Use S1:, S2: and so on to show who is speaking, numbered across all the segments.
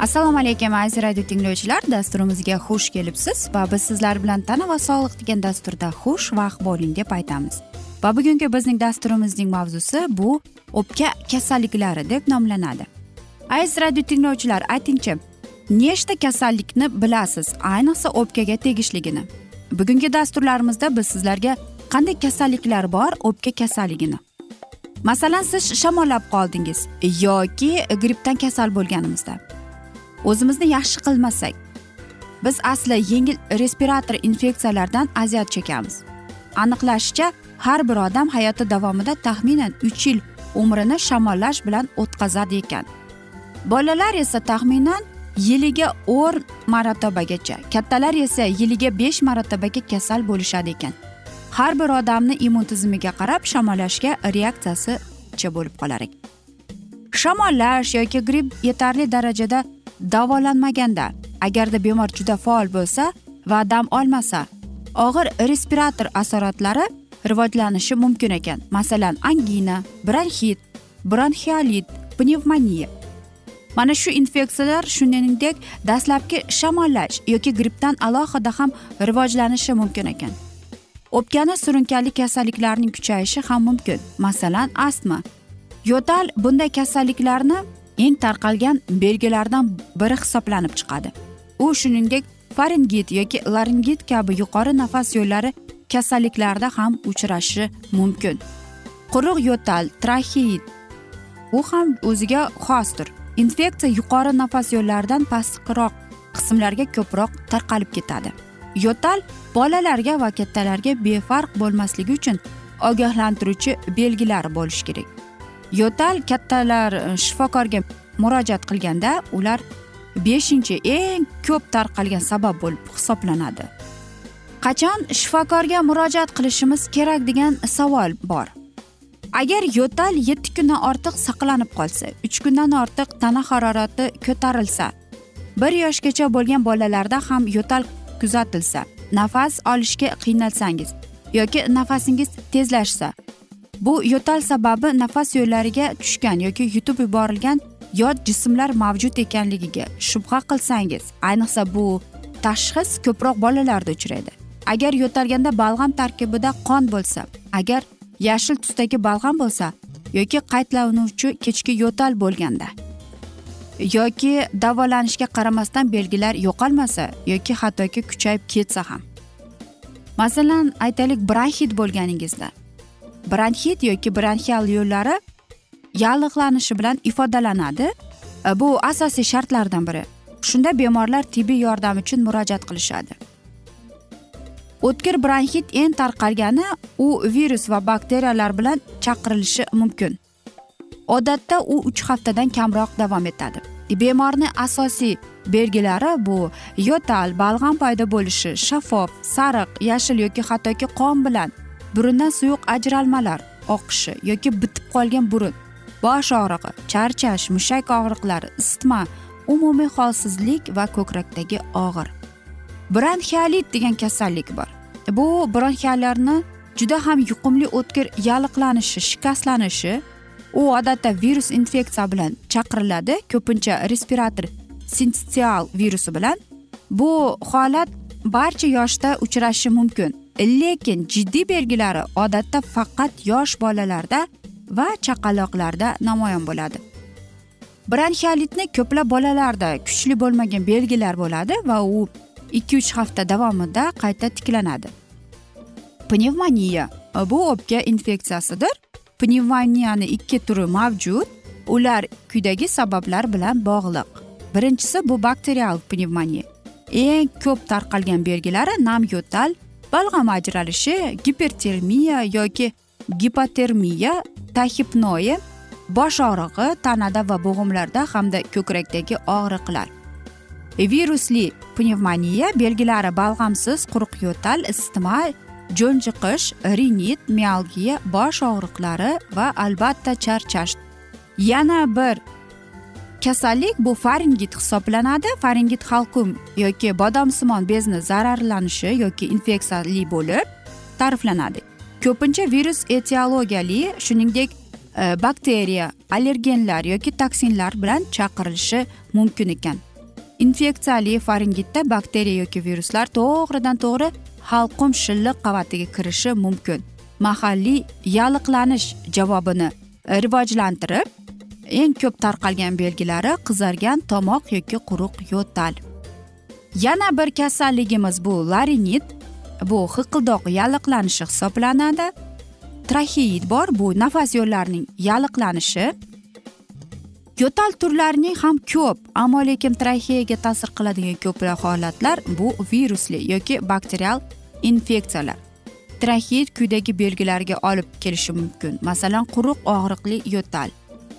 S1: assalomu alaykum aziz radio tinglovchilar. Dasturimizga xush kelibsiz va biz sizlar bilan tana va sog'liq degan dasturda xush vaqt bo'ling deb aytamiz. Va bugungi bizning dasturimizning mavzusi bu o'pka kasalliklari deb nomlanadi. Aziz radio tinglovchilar aytingchi nechta kasallikni bilasiz ayniqsa o'pkaga tegishligini? Bugungi dasturlarimizda biz sizlarga qanday kasalliklar bor o'pka kasalligini? Masalan siz shamollab qoldingiz yoki grippdan kasal bo'lganimizda. O'zimizni yaxshi qilmasak biz asli yengil respirator infeksiyalardan aziyat chekamiz. Aniqlashicha har bir odam hayoti davomida taxminan uch yil umrini shamollash bilan o'tkazadi ekan. Bolalar esa taxminan yiliga o'n marotabagacha kattalar esa yiliga besh marotabaga kasal bo'lishadi ekan. Har bir odamni immun tizimiga qarab shamollashga reaksiyasicha bo'lib qolar ekan? Shamollash yoki gripp yetarli darajada davolanmaganda. Agarda bemor juda faol bo'lsa va dam olmasa og'ir respirator asoratlari rivojlanishi mumkin ekan. Masalan angina bronxit bronxialit pnevmoniya. Mana shu infeksiyalar shuningdek dastlabki shamollash yoki grippdan alohida ham rivojlanishi mumkin ekan. O'pkani surunkali kasalliklarning kuchayishi ham mumkin. Masalan astma. Yo'tal bunday kasalliklarni eng tarqalgan belgilardan biri hisoblanib chiqadi. U shuningdek faringit yoki laringit kabi yuqori nafas yo'llari kasalliklarida ham uchrashi mumkin. Quruq yo'tal traxeit u ham o'ziga xosdir. Infeksiya yuqori nafas yo'llaridan pastqiroq qismlarga ko'proq tarqalib ketadi. Yo'tal bolalarga va kattalarga befarq bo'lmasligi uchun ogohlantiruvchi belgilar bo'lishi kerak. Yo'tal kattalar e, shifokorga murojaat qilganda ular beshinchi eng ko'p tarqalgan sabab bo'lib hisoblanadi. Qachon shifokorga murojaat qilishimiz kerak degan savol bor. Agar yo'tal yetti kundan ortiq saqlanib qolsa uch kundan ortiq tana harorati ko'tarilsa bir yoshgacha bo'lgan bolalarda ham yo'tal kuzatilsa nafas olishga qiynalsangiz yoki nafasingiz tezlashsa bu yo'tal sababi nafas yo'llariga tushgan yoki yutib yuborilgan yot jismlar mavjud ekanligiga shubha qilsangiz ayniqsa bu tashxis ko'proq bolalarda uchraydi. Agar yo'talganda balg'am tarkibida qon bo'lsa agar yashil tusdagi balg'am bo'lsa yoki qaytlanuvchi kechki yo'tal bo'lganda yoki davolanishga qaramasdan belgilar yo'qolmasa yoki hattoki kuchayib ketsa ham. Masalan aytaylik bronxit bo'lganingizda bronxit yoki bronxial yo'llari yallig'lanishi bilan ifodalanadi. E, bu asosiy shartlardan biri. Shunda bemorlar tibbiy yordam uchun murojaat qilishadi. O'tkir bronxit eng tarqalgani u virus va bakteriyalar bilan chaqirilishi mumkin. Odatda u uch haftadan kamroq davom etadi. Bemorni asosiy belgilari bu yo'tal balg'am paydo bo'lishi shaffof sariq yashil yoki hattoki qon bilan burundan suyuq ajralmalar oqishi yoki bitib qolgan burun bosh og'rig'i charchash mushak og'riqlari isitma umumiy holsizlik va ko'krakdagi og'ir. Bronxialit degan kasallik bor. Bu bronxiallarni juda ham yuqumli o'tkir yalliqlanishi shikastlanishi u odatda virus infeksiya bilan chaqiriladi ko'pincha respirator sinstial virusi bilan. Bu holat barcha yoshda uchrashi mumkin. Lekin jiddiy belgilari odatda faqat yosh bolalarda va chaqaloqlarda namoyon bo'ladi. Bronxialitni ko'plab bolalarda kuchli bo'lmagan belgilar bo'ladi va u ikki uch hafta davomida qayta tiklanadi. Pnevmoniya bu o'pka infeksiyasidir. Pnevmoniyani ikki turi mavjud ular quyidagi sabablar bilan bog'liq. Birinchisi bu bakterial pnevmoniya. Eng ko'p tarqalgan belgilari nam yo'tal balg'am ajralishi gipertermiya yoki gipotermiya tahipnoya bosh og'rig'i tanada va bo'g'imlarda hamda ko'krakdagi og'riqlar. Virusli pnevmoniya belgilari balg'amsiz quruq yo'tal isitma jo'njiqish rinit mialgiya bosh og'riqlari va albatta charchash. Yana bir kasallik bu faringit hisoblanadi. Faringit halqum yoki bodomsimon bezni zararlanishi yoki infeksiyali bo'lib ta'riflanadi. Ko'pincha virus etiologiyali shuningdek e, bakteriya allergenlar yoki toksinlar bilan chaqirilishi mumkin ekan. Infeksiyali faringitda bakteriya yoki viruslar to'g'ridan to'g'ri halqum shilliq qavatiga kirishi mumkin. Mahalliy yalliqlanish javobini rivojlantirib eng ko'p tarqalgan belgilari qizargan tomoq yoki quruq yo'tal. Yana bir kasalligimiz bu larinit bu hiqildoq yalliqlanishi hisoblanadi. Traxeit bor bu nafas yo'llarining yalliqlanishi yo'tal turlarining ham ko'p ammo lekin traxeyaga ta'sir qiladigan ko'plab holatlar bu virusli yoki bakterial infeksiyalar. Traxeit quyidagi belgilarga olib kelishi mumkin. Masalan quruq og'riqli yo'tal.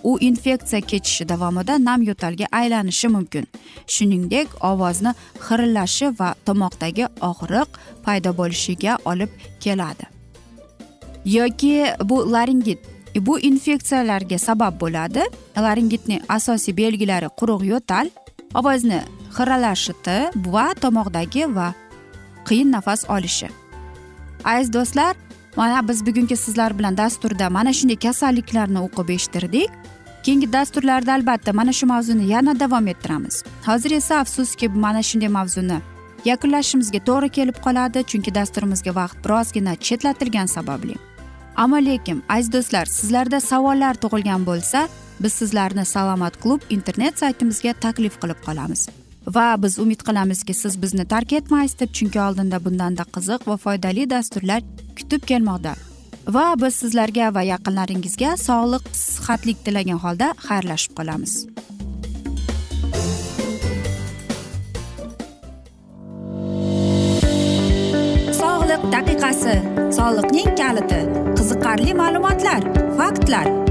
S1: U infeksiya kechishi davomida nam yo'talga aylanishi mumkin. Shuningdek ovozni xirillashi va tomoqdagi og'riq paydo bo'lishiga olib keladi. Yoki bu laringit. Bu infeksiyalarga sabab bo'ladi. Laringitning asosiy belgilari quruq yo'tal ovozni xiralashiti va tomoqdagi va qiyin nafas olishi. Aziz do'stlar mana biz bugungi sizlar bilan dasturda mana shunday kasalliklarni o'qib eshittirdik. Keyingi dasturlarda albatta mana shu mavzuni yana davom ettiramiz. Hozir esa afsuski mana shunday mavzuni yakunlashimizga to'g'ri kelib qoladi chunki dasturimizga vaqt birozgina chetlatilgani sababli. Ammo lekin aziz do'stlar sizlarda savollar tug'ilgan bo'lsa biz sizlarni salomat klub internet saytimizga taklif qilib qolamiz. Va biz umid qilamizki siz bizni tark etmaysiz deb chunki oldinda bundanda qiziq va foydali dasturlar kutib kelmoqda. Va biz sizlarga va yaqinlaringizga sog'lik sihatlik tilagan holda xayrlashib qolamiz. Sog'liq daqiqasi soliqning kaliti qiziqarli ma'lumotlar faktlar.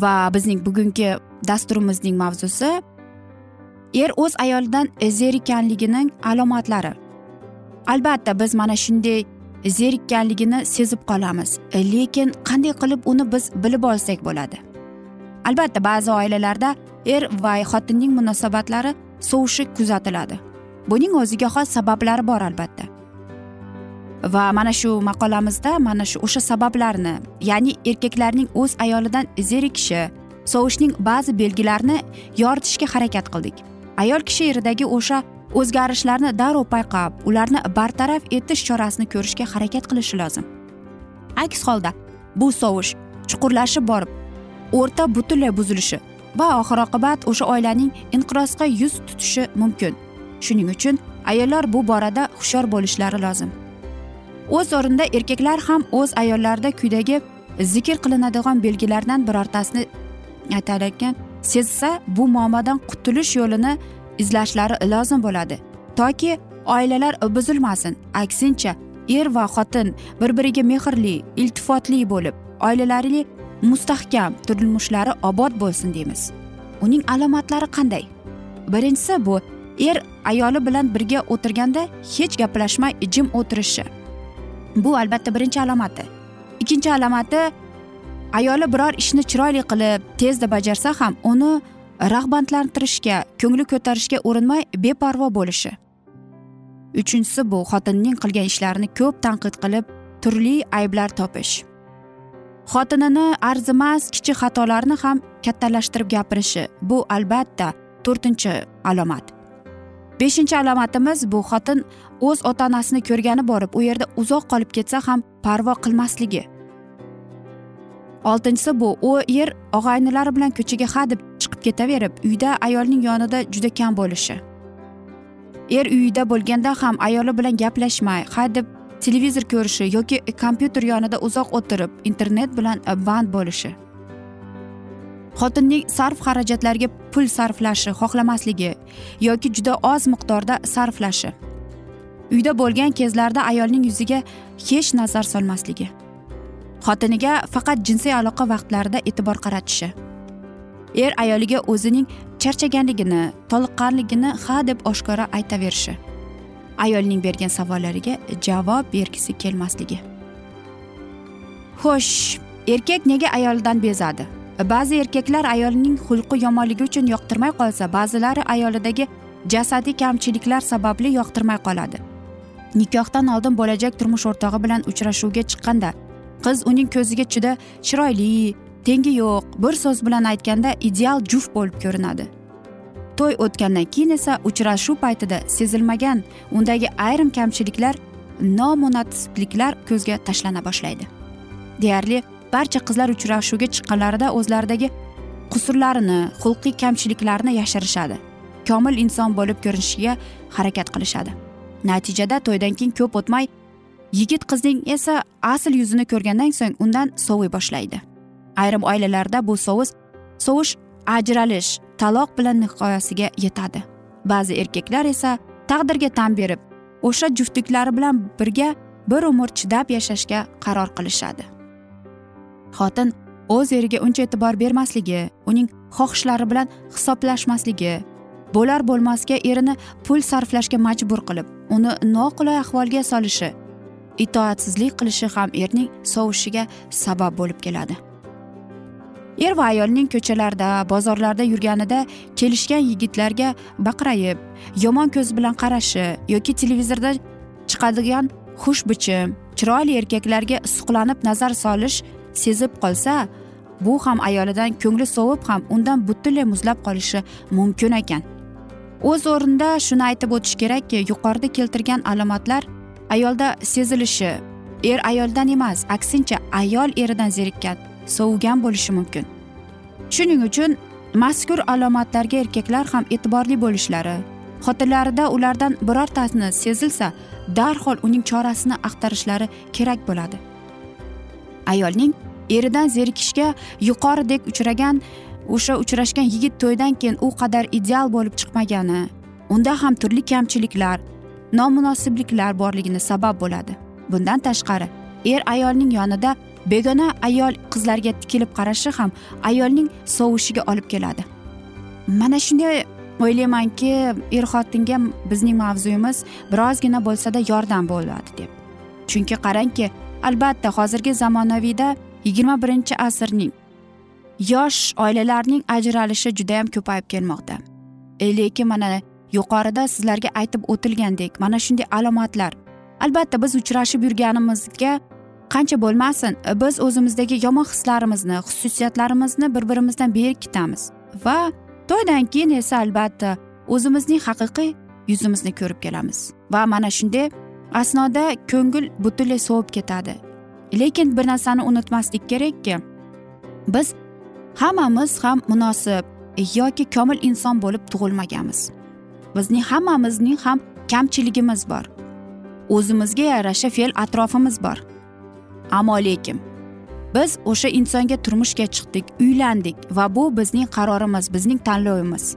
S1: Va bizning bugungi dasturimizning mavzusi. Er o'z ayolidan zerikkanligining alomatlari. Albatta biz mana shunday zerikkanligini sezib qolamiz lekin qanday qilib uni biz bilib olsak bo'ladi? Albatta ba'zi oilalarda er va xotinning munosabatlari sovishi kuzatiladi. Buning o'ziga xos sabablari bor albatta. Va mana shu maqolamizda mana shu o'sha sabablarni ya'ni erkaklarning o'z ayolidan zerikishi sovishning ba'zi belgilarini yoritishga harakat qildik. Ayol kishi eridagi o'sha o'zgarishlarni darrov payqab ularni bartaraf etish chorasini ko'rishga harakat qilishi lozim. Aks holda bu sovish chuqurlashib borib o'rta butunlay buzilishi va oxir oqibat o'sha oilaning inqirozga yuz tutishi mumkin. Shuning uchun ayollar bu borada hushyor bo'lishlari lozim. O'z o'rnida erkaklar ham o'z ayollarida quyidagi zikr qilinadigan belgilardan birortasini aytadigan sezsa bu muammodan qutulish yo'lini izlashlari lozim bo'ladi. Toki oilalar buzilmasin aksincha er va xotin bir biriga mehrli iltifotli bo'lib oilalari mustahkam turmushlari obod bo'lsin deymiz. Uning alomatlari qanday? Birinchisi bu er ayoli bilan birga o'tirganda hech gaplashmay jim o'tirishi. Bu albatta birinchi alomati. Ikkinchi alomati ayoli biror ishni chiroyli qilib tezda bajarsa ham uni rag'batlantirishga ko'ngli ko'tarishga urinmay beparvo bo'lishi. Uchinchisi bu xotinning qilgan ishlarini ko'p tanqid qilib turli ayblar topish. Xotinini arzimas kichik xatolarni ham kattalashtirib gapirishi bu albatta to'rtinchi alomat beshinchi alomatimiz bu xotin o'z ota onasini ko'rgani borib u yerda uzoq qolib ketsa ham parvo qilmasligi. Oltinchisi bu u er og'aynilari bilan ko'chaga ha deb chiqib ketaverib uyda ayolning yonida juda kam bo'lishi. Er uyida bo'lganda ham ayoli bilan gaplashmay ha deb televizor ko'rishi yoki kompyuter yonida uzoq o'tirib internet bilan band bo'lishi. Xotinning sarf xarajatlarga pul sarflashi xohlamasligi yoki juda oz miqdorda sarflashi. Uyda bo'lgan kezlarda ayolning yuziga hech nazar solmasligi. Xotiniga faqat jinsiy aloqa vaqtlarida e'tibor qaratishi. Er ayoliga o'zining charchaganligini toliqqanligini ha deb oshkora aytaverishi. Ayolning bergan savollariga javob bergisi kelmasligi. Xo'sh erkak nega ayoldan bezadi? Ba'zi erkaklar ayolning xulqi yomonligi uchun yoqtirmay qolsa ba'zilari ayolidagi jasadiy kamchiliklar sababli yoqtirmay qoladi. Nikohdan oldin bo'lajak turmush o'rtog'i bilan uchrashuvga chiqqanda qiz uning ko'ziga juda chiroyli tengi yo'q bir so'z bilan aytganda ideal juft bo'lib ko'rinadi. To'y o'tgandan keyin esa uchrashuv paytida sezilmagan undagi ayrim kamchiliklar nomunosibliklar ko'zga tashlana boshlaydi. Deyarli barcha qizlar uchrashuvga chiqqanlarida o'zlaridagi qusurlarini xulqiy kamchiliklarini yashirishadi. Komil inson bo'lib ko'rinishga harakat qilishadi. Natijada to'ydan keyin ko'p o'tmay yigit qizning esa asl yuzini ko'rgandan so'ng undan soviy boshlaydi. Ayrim oilalarda bu sovus sovish ajralish taloq bilan nihoyasiga yetadi. Ba'zi erkaklar esa taqdirga tan berib o'sha juftliklari bilan birga bir umr chidab yashashga qaror qilishadi. Xotin o'z eriga uncha e'tibor bermasligi uning xohishlari bilan hisoblashmasligi bo'lar bo'lmasga erini pul sarflashga majbur qilib uni noqulay ahvolga solishi itoatsizlik qilishi ham erning sovushiga sabab bo'lib keladi. Er va ayolning ko'chalarda bozorlarda yurganida kelishgan yigitlarga baqrayib yomon ko'z bilan qarashi yoki televizorda chiqadigan xush bichim chiroyli erkaklarga suqlanib nazar solish sezib qolsa bu ham ayolidan ko'ngli sovib ham undan butunlay muzlab qolishi mumkin ekan. O'z o'rnida shuni aytib o'tish kerakki yuqorida keltirgan alomatlar ayolda sezilishi er ayoldan emas aksincha ayol eridan zerikkan sovigan bo'lishi mumkin. Shuning uchun mazkur alomatlarga erkaklar ham e'tiborli bo'lishlari xotinlarida ulardan birortasini sezilsa darhol uning chorasini axtarishlari kerak bo'ladi. Ayolning eridan zerikishga yuqoridek uchragan o'sha uchrashgan yigit to'ydan keyin u qadar ideal bo'lib chiqmagani unda ham turli kamchiliklar nomunosibliklar borligini sabab bo'ladi. Bundan tashqari er ayolning yonida begona ayol qizlarga tikilib qarashi ham ayolning sovushiga olib keladi. Mana shunday o'ylaymanki er xotinga bizning mavzuyimiz birozgina bo'lsada yordam bo'ladi deb. Chunki qarangki albatta hozirgi zamonaviyda yigirma birinchi asrning yosh oilalarning ajralishi judayam ko'payib kelmoqda. Lekin mana yuqorida sizlarga aytib o'tilgandek mana shunday alomatlar. Albatta biz uchrashib yurganimizga qancha bo'lmasin biz o'zimizdagi yomon hislarimizni xususiyatlarimizni bir birimizdan berkitamiz va to'ydan keyin esa albatta o'zimizning haqiqiy yuzimizni ko'rib kelamiz. Va mana shunday asnoda ko'ngil butunlay sovib ketadi. Lekin bir narsani unutmaslik kerakki biz hammamiz ham munosib yoki komil inson bo'lib tug'ilmaganmiz. Bizning hammamizning ham kamchiligimiz bor. O'zimizga yarasha fe'l atrofimiz bor. Ammo lekin biz o'sha insonga turmushga chiqdik uylandik va bu bizning qarorimiz bizning tanlovimiz.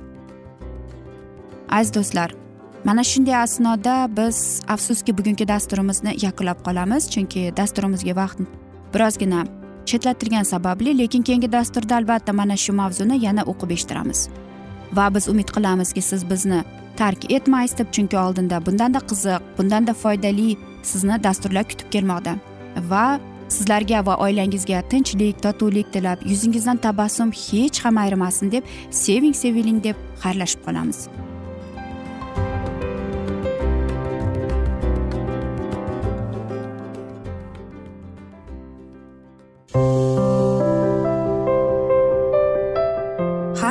S1: Aziz do'stlar mana shunday asnoda biz afsuski bugungi dasturimizni yakunlab qolamiz chunki dasturimizga vaqt birozgina chetlatilgani sababli lekin keyingi dasturda albatta mana shu mavzuni yana o'qib eshittiramiz. Va biz umid qilamizki siz bizni tark etmaysiz deb chunki oldinda bundanda qiziq bundanda foydali sizni dasturlar kutib kelmoqda. Va sizlarga va oilangizga tinchlik totuvlik tilab yuzingizdan tabassum hech ham ayrimasin deb seving seviling deb xayrlashib qolamiz.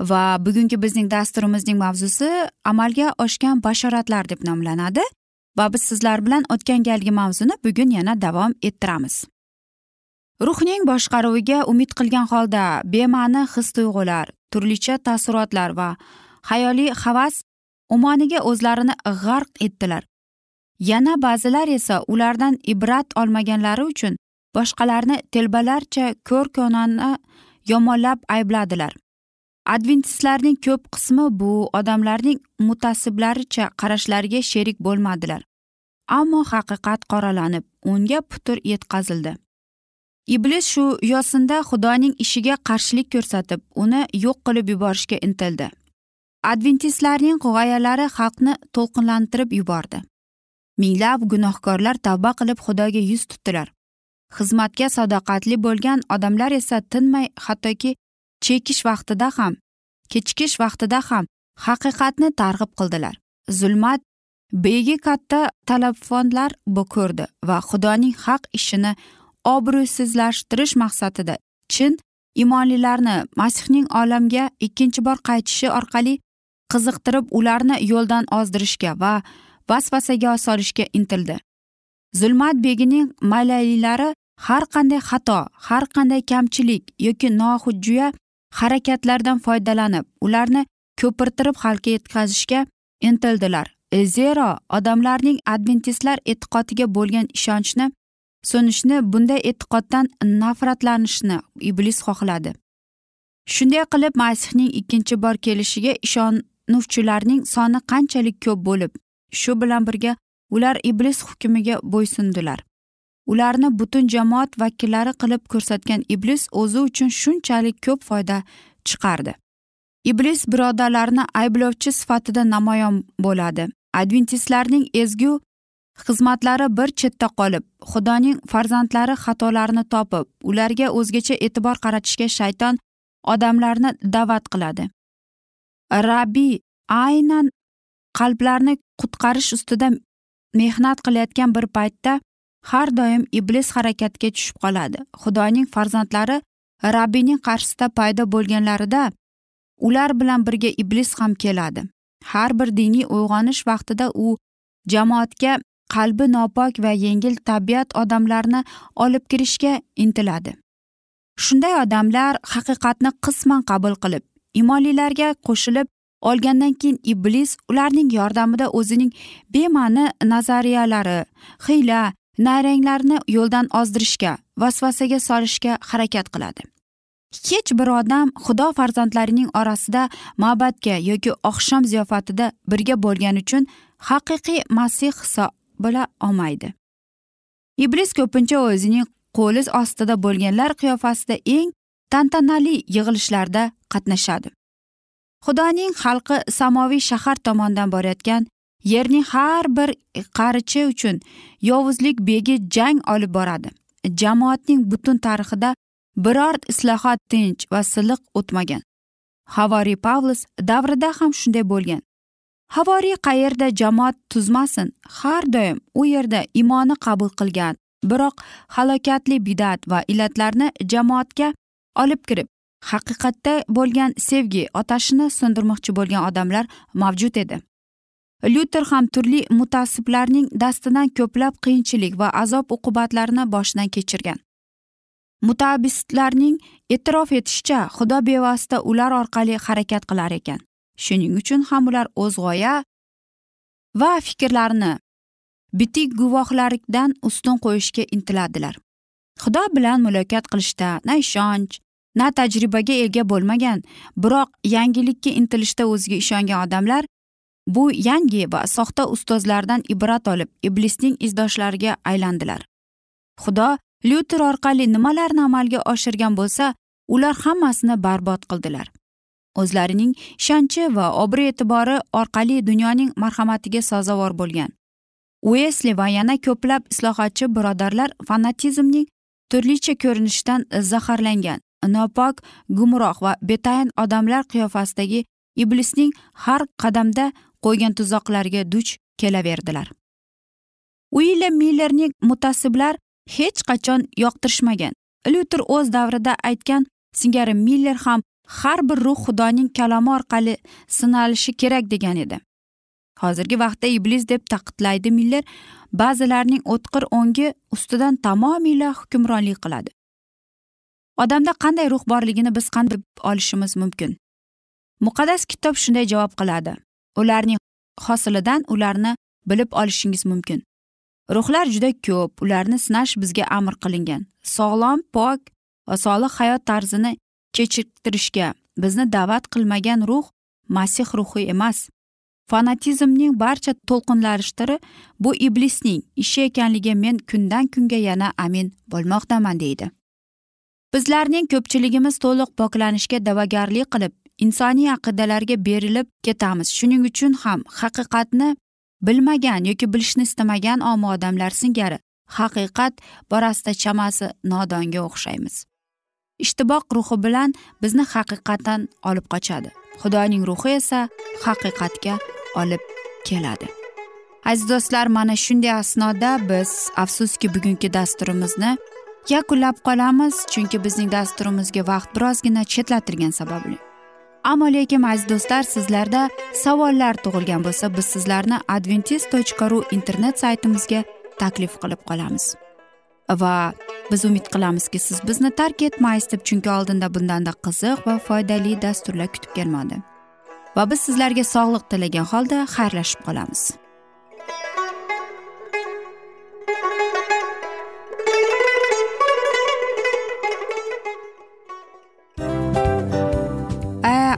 S1: Va bugungi bizning dasturimizning mavzusi amalga oshgan bashoratlar deb nomlanadi va biz sizlar bilan o'tgan galgi mavzuni bugun yana davom ettiramiz. Ruhning boshqaruviga umid qilgan holda bema'ni his tuyg'ular turlicha taassurotlar va hayoliy havas umoniga o'zlarini g'arq etdilar. Yana ba'zilar esa ulardan ibrat olmaganlari uchun boshqalarni telbalarcha ko'r konani yomonlab aybladilar. Adventistlarning ko'p qismi bu odamlarning mutasiblaricha qarashlariga sherik bo'lmadilar. Ammo haqiqat qoralanib unga putur yetkazildi. Iblis shu yo'sinda xudoning ishiga qarshilik ko'rsatib uni yo'q qilib yuborishga intildi. Adventistlarning g'oyalari xalqni to'lqinlantirib yubordi. Minglab gunohkorlar tavba qilib xudoga yuz tutdilar. Xizmatga sadoqatli bo'lgan odamlar esa tinmay hattoki chekish vaqtida ham kechikish vaqtida ham haqiqatni targ'ib qildilar. Zulmat begi katta talafonlar ko'rdi va xudoning haq ishini obro'sizlashtirish maqsadida chin imonlilarni masihning olamga ikkinchi bor qaytishi orqali qiziqtirib ularni yo'ldan ozdirishga va vasvasaga solishga intildi. Zulmat begining malayilari har qanday xato har qanday kamchilik yoki nohujjuya harakatlardan foydalanib ularni ko'pirtirib xalqqa yetkazishga intildilar. E, zero odamlarning adventistlar e'tiqodiga bo'lgan ishonchni so'nishni bunday e'tiqoddan nafratlanishni iblis xohladi. Shunday qilib masihning ikkinchi bor kelishiga ishonuvchilarning soni qanchalik ko'p bo'lib shu bilan birga ular iblis hukmiga bo'ysundilar. Ularni butun jamoat vakillari qilib ko'rsatgan iblis o'zi uchun shunchalik ko'p foyda chiqardi. Iblis birodarlarni ayblovchi sifatida namoyon bo'ladi. Adventistlarning ezgu xizmatlari bir chetda qolib xudoning farzandlari xatolarini topib ularga o'zgacha e'tibor qaratishga shayton odamlarni da'vat qiladi. Rabbiy aynan qalblarni qutqarish ustida mehnat qilayotgan bir paytda har doim iblis harakatga tushib qoladi. Xudoning farzandlari rabbiyning qarshisida paydo bo'lganlarida ular bilan birga iblis ham keladi. Har bir diniy uyg'onish vaqtida u jamoatga qalbi nopok va yengil tabiat odamlarni olib kirishga intiladi. Shunday odamlar haqiqatni qisman qabul qilib imonlilarga qo'shilib olgandan keyin iblis ularning yordamida o'zining bema'ni nazariyalari hiyla nayranglarni yo'ldan ozdirishga vasvasaga solishga harakat qiladi. Hech bir odam xudo farzandlarining orasida ma'batga yoki oqshom ziyofatida birga bo'lgani uchun haqiqiy masih hisobila olmaydi. Iblis ko'pincha o'zining qo'li ostida bo'lganlar qiyofasida eng tantanali yig'ilishlarda qatnashadi. Xudoning xalqi samoviy shahar tomondan borayotgan yerning har bir qarichi uchun yovuzlik begi jang olib boradi. Jamoatning butun tarixida biror islohot tinch va silliq o'tmagan. Havoriy pavlus davrida ham shunday bo'lgan. Havoriy qayerda jamoat tuzmasin har doim u yerda imoni qabul qilgan biroq halokatli bidat va illatlarni jamoatga olib kirib haqiqatda bo'lgan sevgi otashini so'ndirmoqchi bo'lgan odamlar mavjud edi. Lyuter ham turli mutassiblarning dastidan ko'plab qiyinchilik va azob uqubatlarni boshidan kechirgan. Mutabistlarning e'tirof etishicha xudo bevosita ular orqali harakat qilar ekan. Shuning uchun ham ular o'z g'oya va fikrlarini bitik guvohlardan ustun qo'yishga intiladilar. Xudo bilan muloqot qilishda na ishonch na tajribaga ega bo'lmagan biroq yangilikka intilishda o'ziga ishongan odamlar bu yangi va soxta ustozlardan ibrat olib iblisning izdoshlariga aylandilar. Xudo lyuter orqali nimalarni amalga oshirgan bo'lsa ular hammasini barbod qildilar. O'zlarining ishonchi va obro' e'tibori orqali dunyoning marhamatiga sazovor bo'lgan. Uesli va yana ko'plab islohotchi birodarlar fanatizmning turlicha ko'rinishidan zaharlangan nopok gumroh va betayin odamlar qiyofasidagi iblisning har qadamda qo'ygan tuzoqlariga duch kelaverdilar. Uilyam millerning mutasiblar hech qachon yoqtirishmagan. Lyuter o'z davrida aytgan singari miller ham har bir ruh xudoning kalomi orqali sinalishi kerak degan edi. Hozirgi vaqtda iblis deb taqidlaydi miller ba'zilarning o'tqir o'ngi ustidan tamomila hukmronlik qiladi. Odamda qanday ruh borligini biz qanday olishimiz mumkin? Muqaddas kitob shunday javob qiladi. Ularning hosilidan ularni bilib olishingiz mumkin. Ruhlar juda ko'p ularni sinash bizga amr qilingan. Sog'lom pok va solih hayot tarzini kechiktirishga bizni da'vat qilmagan ruh masih ruhi emas. Fanatizmning barcha to'lqinlanishtiri bu iblisning ishi ekanligiga men kundan kunga yana amin bo'lmoqdaman deydi. Bizlarning ko'pchiligimiz to'liq poklanishga da'vogarlik qilib insoniy aqidalarga berilib ketamiz. Shuning uchun ham haqiqatni bilmagan yoki bilishni istamagan omma odamlar singari haqiqat borasida chamasi nodonga o'xshaymiz. Ishtiboq ruhi bilan bizni haqiqatdan olib qochadi. Xudoning ruhi esa haqiqatga olib keladi. Aziz do'stlar mana shunday asnoda biz afsuski bugungi dasturimizni yakunlab qolamiz chunki bizning dasturimizga vaqt birozgina chetlatilgani sababli. Ammo lekin aziz do'stlar sizlarda savollar tug'ilgan bo'lsa biz sizlarni adventis tochka ru internet saytimizga taklif qilib qolamiz. Va biz umid qilamizki siz bizni tark etmaysiz deb chunki oldinda bundanda qiziq va foydali dasturlar kutib kelmoqda va biz sizlarga sog'liq tilagan holda xayrlashib qolamiz.